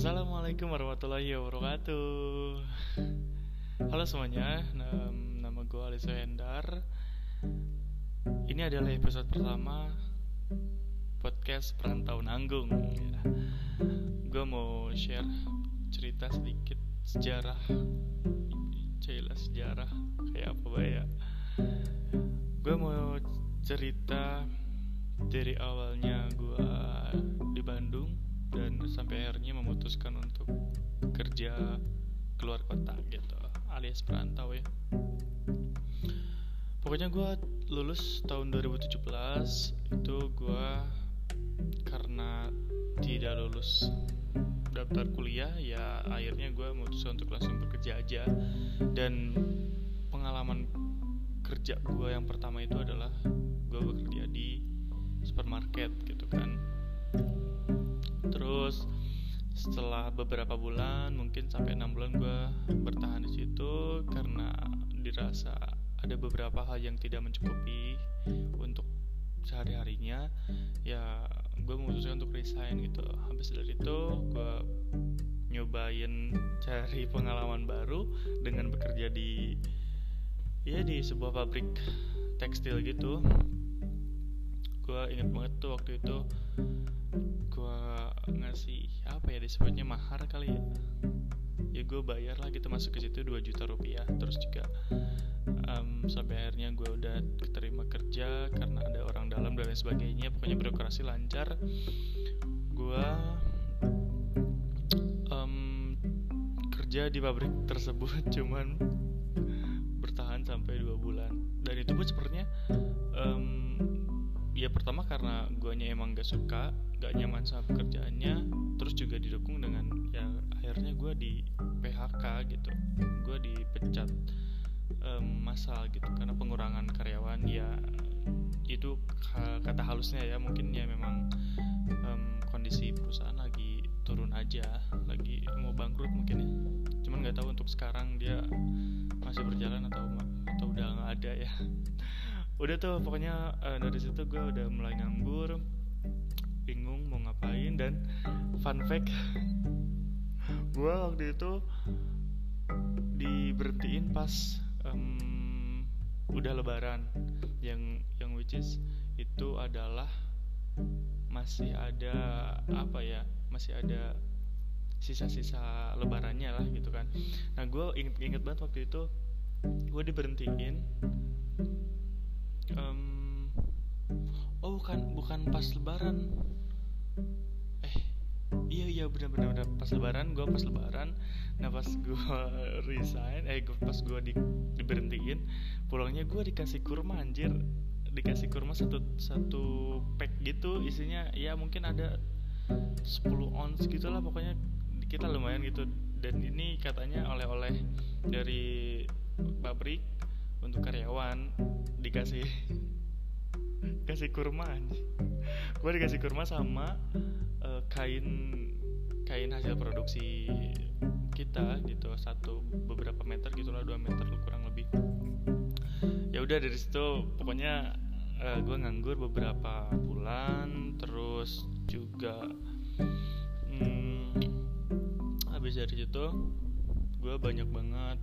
Assalamualaikum warahmatullahi wabarakatuh. Halo semuanya, nama gue Alisa Hendar Ini adalah episode pertama podcast Perantau Nanggung. Gue mau share cerita sedikit sejarah Cila sejarah kayak apa ya? Gue mau cerita dari awalnya gue akhirnya memutuskan untuk kerja keluar kota gitu alias perantau ya. Pokoknya gue lulus tahun 2017 itu gue karena tidak lulus daftar kuliah ya akhirnya gue memutuskan untuk langsung bekerja aja. Dan pengalaman kerja gue yang pertama itu adalah gue bekerja di supermarket gitu kan. Terus setelah beberapa bulan mungkin sampai enam bulan gue bertahan di situ karena dirasa ada beberapa hal yang tidak mencukupi untuk sehari harinya ya gue memutuskan untuk resign gitu. Habis dari itu gue nyobain cari pengalaman baru dengan bekerja di ya di sebuah pabrik tekstil gitu. Gue inget banget tuh waktu itu gue ngasih apa ya disebutnya mahar kali ya? Ya gue bayar lah gitu masuk ke situ 2 juta rupiah. Terus juga um, sampai akhirnya gue udah keterima kerja karena ada orang dalam dan lain sebagainya. Pokoknya birokrasi lancar. Gue um, kerja di pabrik tersebut cuman bertahan sampai dua bulan. Dan itu pun sepertinya um, ya pertama karena guanya emang gak suka gak nyaman sama pekerjaannya terus juga didukung dengan ya akhirnya gue di PHK gitu. Gue dipecat um, massal gitu karena pengurangan karyawan ya itu kata halusnya ya mungkin ya memang um, kondisi perusahaan lagi turun aja lagi mau bangkrut mungkin ya. Cuman nggak tahu untuk sekarang dia masih berjalan atau atau udah nggak ada ya udah tuh pokoknya uh, dari situ gue udah mulai nganggur bingung mau ngapain dan fun fact gue waktu itu diberhentiin pas um, udah lebaran. Yang yang which is itu adalah masih ada apa ya masih ada sisa-sisa lebarannya lah gitu kan. Nah gue inget inget banget waktu itu gue diberhentiin um, oh bukan bukan pas lebaran. Eh iya iya benar benar benar pas lebaran gue pas lebaran. Nah pas gue resign eh pas gue di, diberhentiin pulangnya gue dikasih kurma anjir. Dikasih kurma satu satu pack gitu isinya ya mungkin ada 10 ons gitulah pokoknya kita lumayan gitu. Dan ini katanya oleh-oleh dari pabrik untuk karyawan dikasih kasih kurma gue dikasih kurma sama uh, kain kain hasil produksi kita gitu satu beberapa meter gitulah dua meter kurang lebih. Ya udah dari situ pokoknya uh, gue nganggur beberapa bulan terus juga hmm, habis dari situ gue banyak banget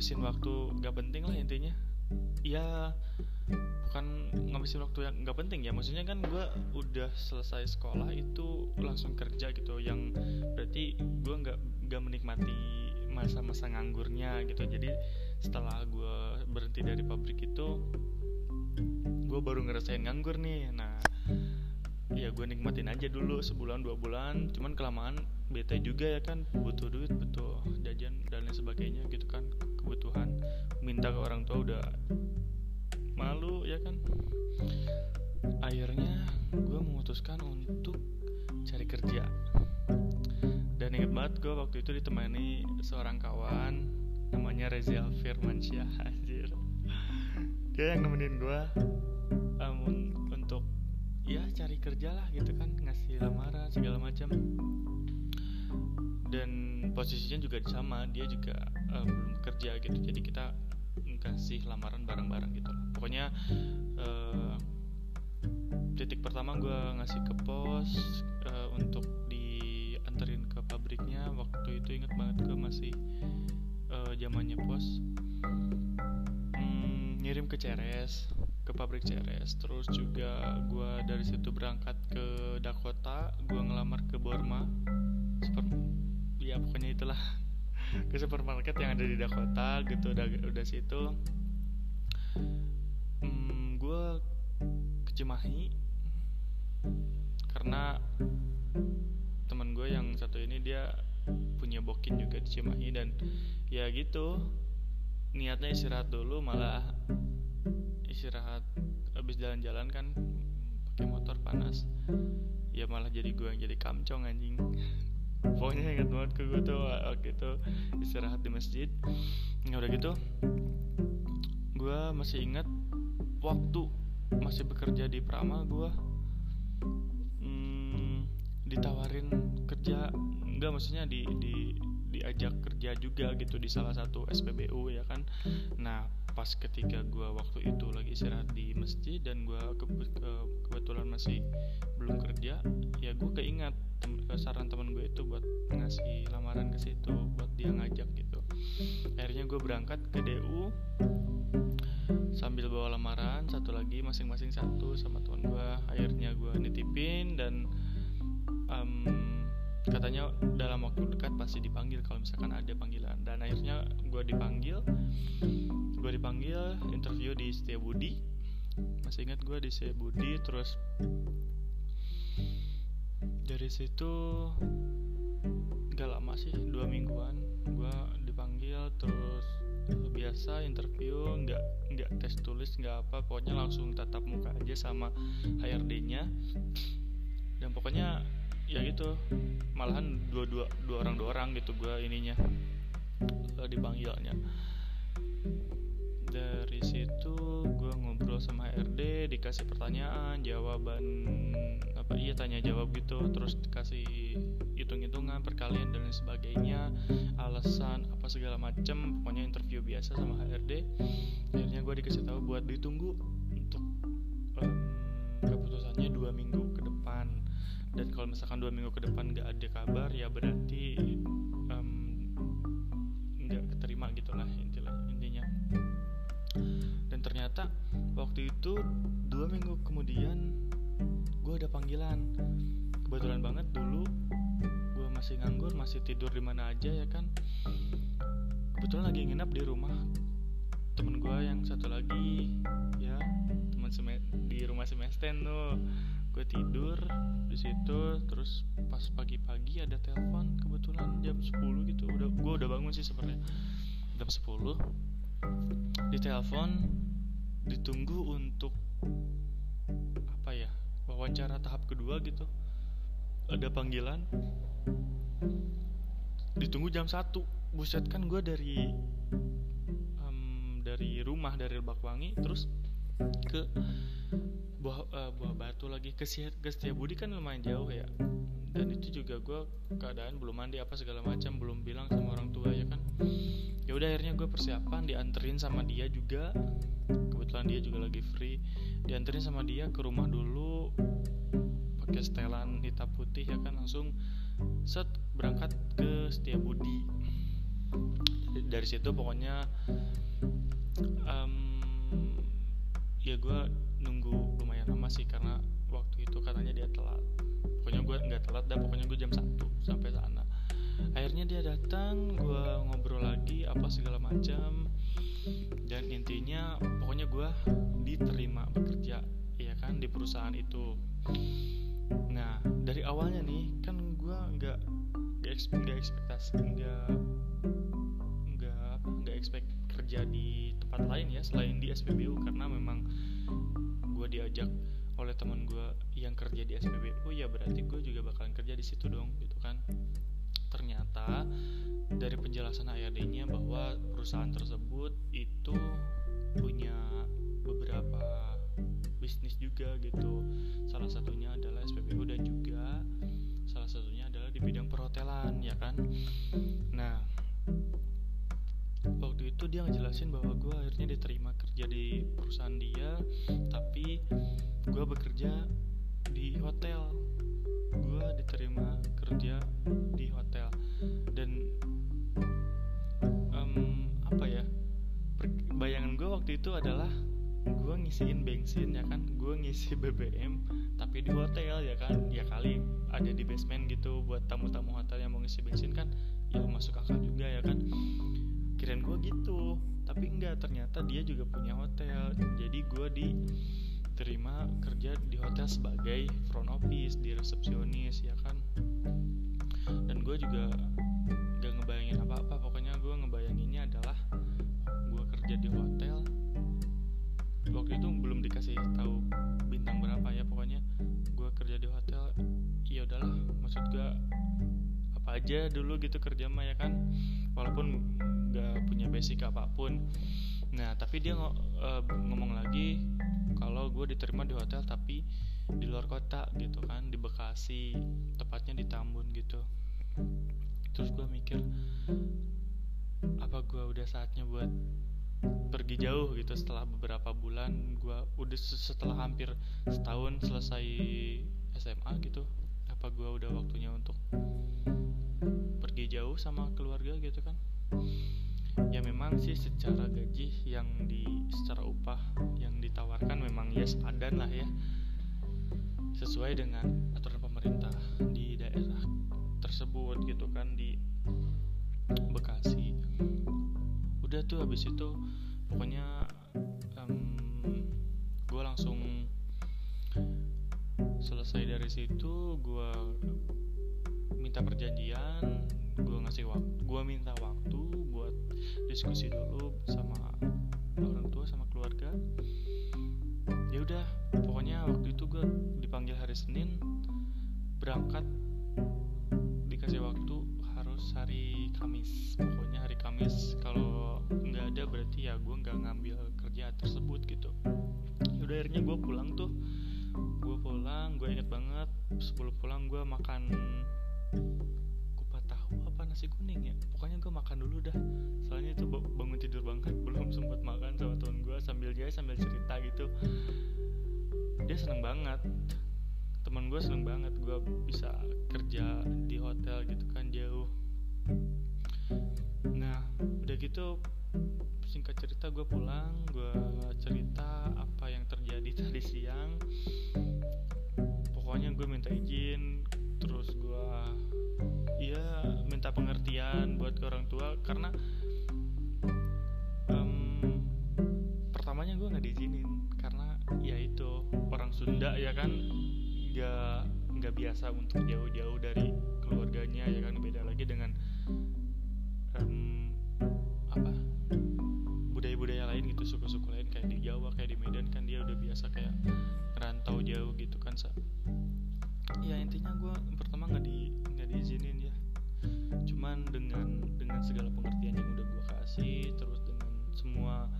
ngabisin waktu gak penting lah intinya. Ya bukan ngabisin waktu yang nggak penting ya. Maksudnya kan gue udah selesai sekolah itu langsung kerja gitu. Yang berarti gue nggak nggak menikmati masa-masa nganggurnya gitu. Jadi setelah gue berhenti dari pabrik itu gue baru ngerasain nganggur nih. Nah ya gue nikmatin aja dulu sebulan dua bulan. Cuman kelamaan bete juga ya kan butuh duit butuh jajan dan lain sebagainya gitu kan minta ke orang tua udah malu ya kan? Akhirnya gue memutuskan untuk cari kerja. Dan inget banget gue waktu itu ditemani seorang kawan namanya Reza Firmansyah anjir. Dia yang nemenin gue um, untuk ya cari kerja lah gitu kan ngasih lamaran segala macam. Dan posisinya juga sama dia juga uh, belum kerja gitu. Jadi kita kasih lamaran bareng-bareng gitu lah. Pokoknya uh, titik pertama gue ngasih ke pos uh, untuk di pabriknya. Waktu itu inget banget gue masih uh, zamannya pos. Hmm, ngirim ke Ceres ke pabrik Ceres. Terus juga gue dari situ berangkat ke Dakota gue ngelamar ke Borma. Super ya pokoknya itulah ke supermarket yang ada di Dakota gitu udah udah situ. Hmm, gue ke Cimahi. Karena teman gue yang satu ini dia punya bokin juga di Cimahi dan ya gitu niatnya istirahat dulu malah istirahat habis jalan-jalan kan pakai motor panas. Ya malah jadi gue yang jadi kamcong anjing pokoknya ingat banget ke gue tuh waktu itu istirahat di masjid. Nggak udah gitu gue masih ingat waktu masih bekerja di Prama gue hmm, ditawarin kerja enggak maksudnya di di diajak kerja juga gitu di salah satu SPBU ya kan? Nah pas ketika gue waktu itu lagi istirahat di masjid dan gue ke, ke, kebetulan masih belum kerja ya gue keingat tem, saran teman gue itu buat ngasih lamaran ke situ buat dia ngajak gitu. Akhirnya gue berangkat ke DU sambil bawa lamaran satu lagi masing-masing satu sama teman gue. Akhirnya gue nitipin dan um, katanya dalam waktu dekat pasti dipanggil kalau misalkan ada panggilan. Dan akhirnya gue dipanggil gue dipanggil interview di Budi. Masih ingat gue di Budi terus dari situ gak lama sih dua mingguan gue dipanggil terus biasa interview nggak nggak tes tulis nggak apa pokoknya langsung tatap muka aja sama HRD-nya dan pokoknya ya gitu malahan dua dua dua orang dua orang gitu gue ininya dipanggilnya HRD dikasih pertanyaan jawaban apa iya tanya jawab gitu terus dikasih hitung-hitungan perkalian dan lain sebagainya alasan apa segala macem pokoknya interview biasa sama HRD akhirnya gue dikasih tahu buat ditunggu untuk um, keputusannya dua minggu ke depan. Dan kalau misalkan dua minggu ke depan nggak ada kabar ya berarti nggak um, keterima gitulah intinya intinya. Dan ternyata waktu itu dua minggu kemudian gue ada panggilan. Kebetulan banget dulu gue masih nganggur masih tidur di mana aja ya kan? Kebetulan lagi nginap di rumah temen gue yang satu lagi ya teman di rumah semesten tuh. Gue tidur di situ terus pas pagi-pagi ada telepon kebetulan jam 10 gitu. Udah gue udah bangun sih sebenarnya. Jam 10 di telepon ditunggu untuk apa ya wawancara tahap kedua gitu. Ada panggilan. Ditunggu jam 1 buset kan gue dari um, dari rumah dari Lebakwangi terus ke buah uh, buah batu lagi. Ke ke Budi kan lumayan jauh ya. Dan itu juga gue keadaan belum mandi apa segala macam belum bilang sama orang tua ya kan. Ya udah akhirnya gue persiapan dianterin sama dia juga. Kebetulan dia juga lagi free. Dianterin sama dia ke rumah dulu pakai setelan hitam putih ya kan. Langsung set berangkat ke Budi dari situ pokoknya um, ya gue nunggu sih karena waktu itu katanya dia telat. Pokoknya gue nggak telat dah pokoknya gue jam satu sampai sana. Akhirnya dia datang gue ngobrol lagi apa segala macam. Dan intinya pokoknya gue diterima bekerja ya kan di perusahaan itu. Nah dari awalnya nih kan gue nggak nggak ekspektasi nggak nggak nggak expect kerja di tempat lain ya selain di SPBU karena memang gue diajak oleh teman gue yang kerja di SPBU ya berarti gue juga bakalan kerja di situ dong gitu kan. Ternyata dari penjelasan HRD-nya bahwa perusahaan tersebut itu punya beberapa bisnis juga gitu. Salah satunya adalah SPBU dan juga salah satunya adalah di bidang perhotelan ya kan. Nah waktu itu dia ngejelasin bahwa gue akhirnya diterima kerja di perusahaan dia tapi gue bekerja di hotel. Gue diterima kerja di hotel. Dan um, apa ya bayangan gue waktu itu adalah gue ngisiin bensin ya kan? Gue ngisi BBM tapi di hotel ya kan? Ya kali ada di basement gitu buat tamu-tamu hotel yang mau ngisi bensin kan ya masuk akal juga ya kan kirain gue gitu. Tapi enggak ternyata dia juga punya hotel. Jadi gue diterima kerja di hotel sebagai front office di resepsionis ya kan? Dan gue juga gak ngebayangin apa-apa. Pokoknya gue ngebayanginnya adalah gue kerja di hotel. Waktu itu belum dikasih tahu aja dulu gitu kerja mah ya kan? Walaupun gak punya basic apa pun. Nah tapi dia ng uh, ngomong lagi kalau gue diterima di hotel tapi di luar kota gitu kan di Bekasi tepatnya di Tambun gitu. Terus gue mikir apa gue udah saatnya buat pergi jauh? Gitu setelah beberapa bulan gue udah setelah hampir setahun selesai SMA gitu apa gue udah waktunya untuk pergi jauh sama keluarga gitu kan? Ya memang sih secara gaji yang di secara upah yang ditawarkan memang ya sepadan lah ya. Sesuai dengan aturan pemerintah di daerah tersebut gitu kan di Bekasi. Udah tuh habis itu pokoknya um, gue langsung selesai dari situ gue minta perjanjian gue ngasih waktu gue minta waktu buat diskusi dulu sama orang tua sama keluarga. Ya udah pokoknya waktu itu gue dipanggil hari Senin berangkat dikasih waktu harus hari Kamis. Pokoknya hari Kamis kalau nggak ada berarti ya gue nggak ngambil kerja tersebut gitu. Ya udah akhirnya gue pulang tuh gue pulang gue inget banget sebelum pulang gue makan kupat tahu apa nasi kuning ya. Pokoknya gue makan dulu dah. Soalnya itu bangun tidur banget belum sempat makan sama temen gue sambil dia sambil cerita gitu. Dia seneng banget. Teman gue seneng banget gue bisa kerja di hotel gitu kan jauh. Nah udah gitu singkat cerita gue pulang gue cerita apa yang terjadi tadi siang. Pokoknya gue minta izin terus gue ya minta pengertian buat ke orang tua karena um, pertamanya gue nggak diizinin karena ya itu orang Sunda ya kan nggak nggak biasa untuk jauh-jauh dari keluarganya ya kan beda lagi dengan um, intinya gue pertama nggak di nggak diizinin ya. Cuman dengan dengan segala pengertian yang udah gue kasih terus dengan semua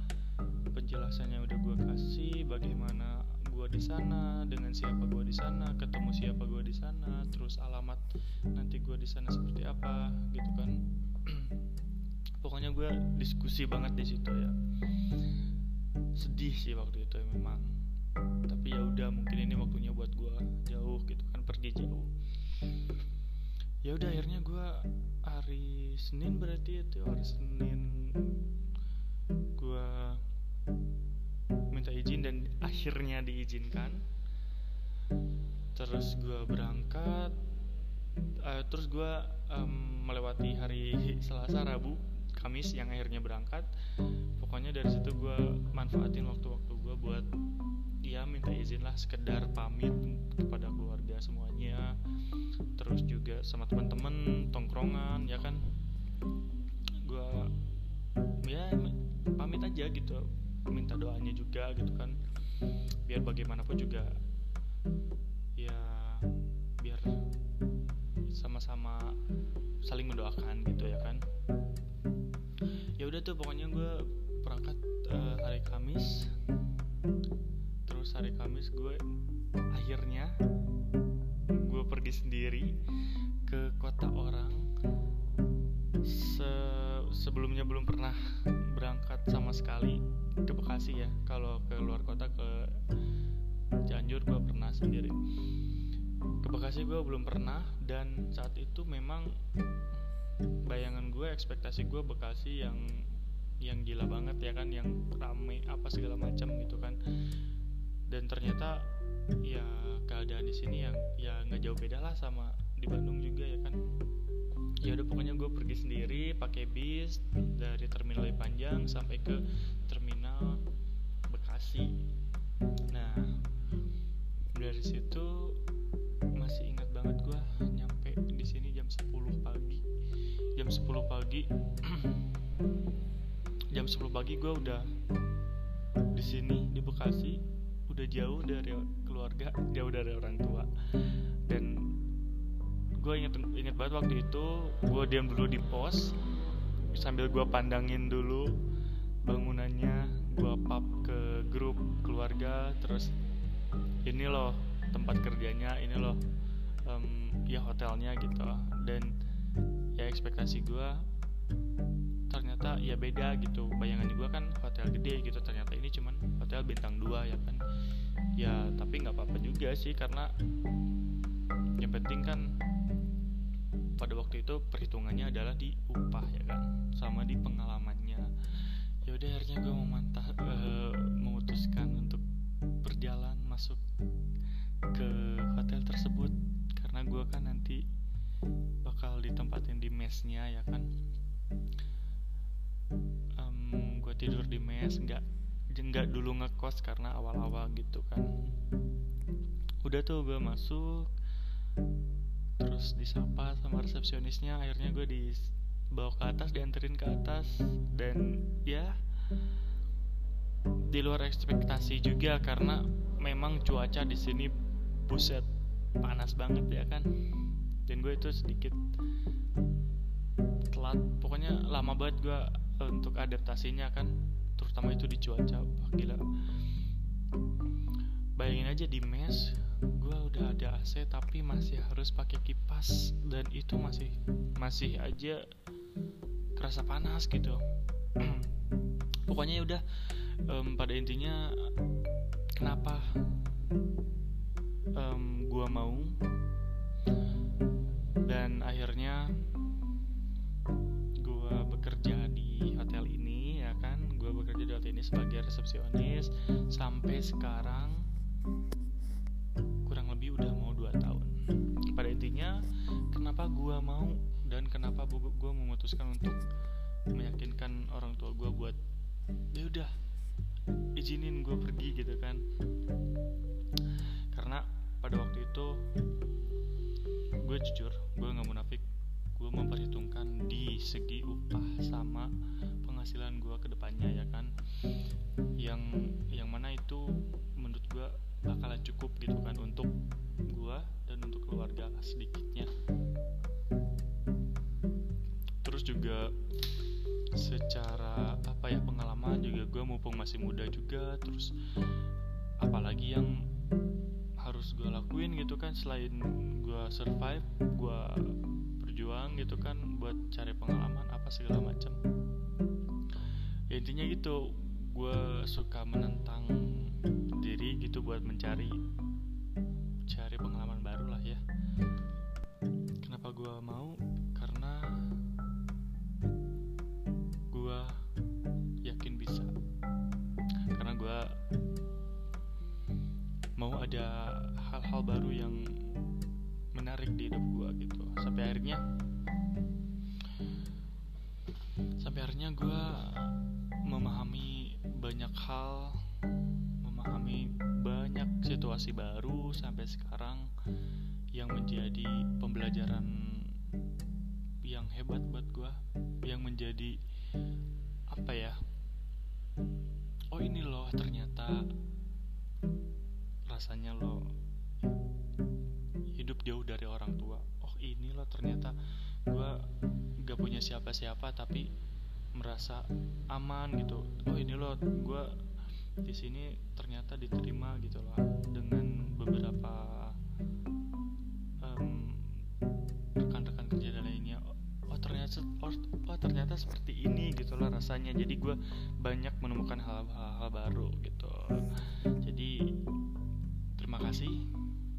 penjelasan yang udah gue kasih bagaimana gue di sana dengan siapa gue di sana ketemu siapa gue di sana terus alamat nanti gue di sana seperti apa gitu kan. Pokoknya gue diskusi banget di situ ya. Sedih sih waktu itu ya memang. Tapi ya udah mungkin ini waktunya buat gue jauh gitu kan pergi jauh ya udah akhirnya gue hari Senin berarti itu hari Senin gue minta izin dan akhirnya diizinkan. Terus gue berangkat uh, terus gue um, melewati hari Selasa Rabu Kamis yang akhirnya berangkat pokoknya dari situ gue manfaatin waktu-waktu gue buat ya minta izin lah sekedar pamit kepada keluarga semuanya. Terus juga sama teman-teman tongkrongan ya kan? Gue ya pamit aja gitu. Minta doanya juga gitu kan. Biar bagaimanapun juga ya biar sama-sama saling mendoakan gitu ya kan udah tuh pokoknya gue berangkat uh, hari Kamis. Terus hari Kamis gue akhirnya gue pergi sendiri ke kota orang. Se sebelumnya belum pernah berangkat sama sekali ke Bekasi ya. Kalau ke luar kota ke Cianjur gue pernah sendiri. Ke Bekasi gue belum pernah dan saat itu memang bayangan gue ekspektasi gue Bekasi yang yang gila banget ya kan yang rame apa segala macam gitu kan. Dan ternyata ya keadaan di sini yang ya nggak jauh beda lah sama di Bandung juga ya kan. Ya udah pokoknya gue pergi sendiri pakai bis dari terminal Panjang sampai ke terminal Bekasi pagi gue udah di sini di Bekasi udah jauh dari keluarga jauh dari orang tua. Dan gue inget inget banget waktu itu gue diam dulu di pos sambil gue pandangin dulu bangunannya gue pap ke grup keluarga terus ini loh tempat kerjanya ini loh um, ya hotelnya gitu. Dan ya ekspektasi gue ternyata ya beda gitu. Bayangan gue kan hotel gede gitu ternyata ini cuman hotel bintang 2 ya kan? Ya tapi nggak apa-apa juga sih karena yang penting kan pada waktu itu perhitungannya adalah di upah ya kan? Sama di pengalamannya. Ya udah akhirnya gue memantah uh, memutuskan untuk berjalan masuk ke hotel tersebut. Karena gue kan nanti bakal ditempatin di mesnya ya kan um, gue tidur di mes nggak nggak dulu ngekos karena awal-awal gitu kan. Udah tuh gue masuk terus disapa sama resepsionisnya akhirnya gue dibawa ke atas dianterin ke atas dan ya di luar ekspektasi juga karena memang cuaca di sini buset panas banget ya kan. Dan gue itu sedikit telat pokoknya lama banget gue untuk adaptasinya kan terutama itu di cuaca wah gila. Bayangin aja di mes gue udah ada AC tapi masih harus pakai kipas dan itu masih masih aja kerasa panas gitu. Pokoknya ya udah um, pada intinya kenapa um, gue mau? Dan akhirnya resepsionis sampai sekarang intinya kenapa gue mau dan kenapa gue memutuskan untuk meyakinkan orang tua gue buat ya udah izinin gue pergi gitu kan. Karena pada waktu itu gue jujur gue nggak munafik. Gue memperhitungkan di segi upah sama penghasilan gue ke depannya ya kan yang mana itu menurut gue bakalan cukup gitu kan untuk gue untuk keluarga sedikitnya. Terus juga secara apa ya pengalaman juga gue mumpung masih muda juga terus apalagi yang harus gue lakuin gitu kan selain gue survive gue berjuang gitu kan buat cari pengalaman apa segala macam. Ya intinya gitu gue suka menentang diri gitu buat mencari cari pengalaman baru lah ya. Kenapa gue mau? Karena gue yakin bisa. Karena gue mau ada hal-hal baru yang menarik di hidup gue gitu. Sampai akhirnya sampai akhirnya gue memahami banyak hal memahami banyak situasi baru sampai sekarang yang menjadi pembelajaran yang hebat buat gue yang menjadi apa ya oh ini loh ternyata rasanya lo hidup jauh dari orang tua. Oh ini loh ternyata gue gak punya siapa-siapa tapi merasa aman gitu. Oh ini loh gue di sini ternyata diterima gitu loh. Dengan beberapa um, rekan-rekan kerja dan lainnya. Oh ternyata oh, oh ternyata seperti ini gitu loh rasanya. Jadi gue banyak menemukan hal-hal baru gitu. Jadi terima kasih.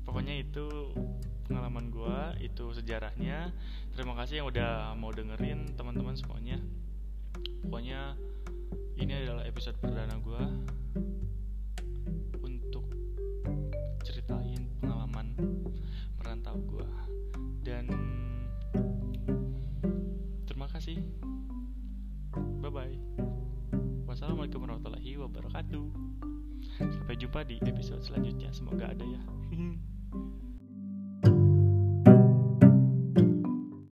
Pokoknya itu pengalaman gue itu sejarahnya. Terima kasih yang udah mau dengerin teman-teman semuanya pokoknya ini adalah episode perdana gue untuk ceritain pengalaman merantau gue dan terima kasih. Bye bye wassalamualaikum warahmatullahi wabarakatuh. Sampai jumpa di episode selanjutnya. Semoga ada ya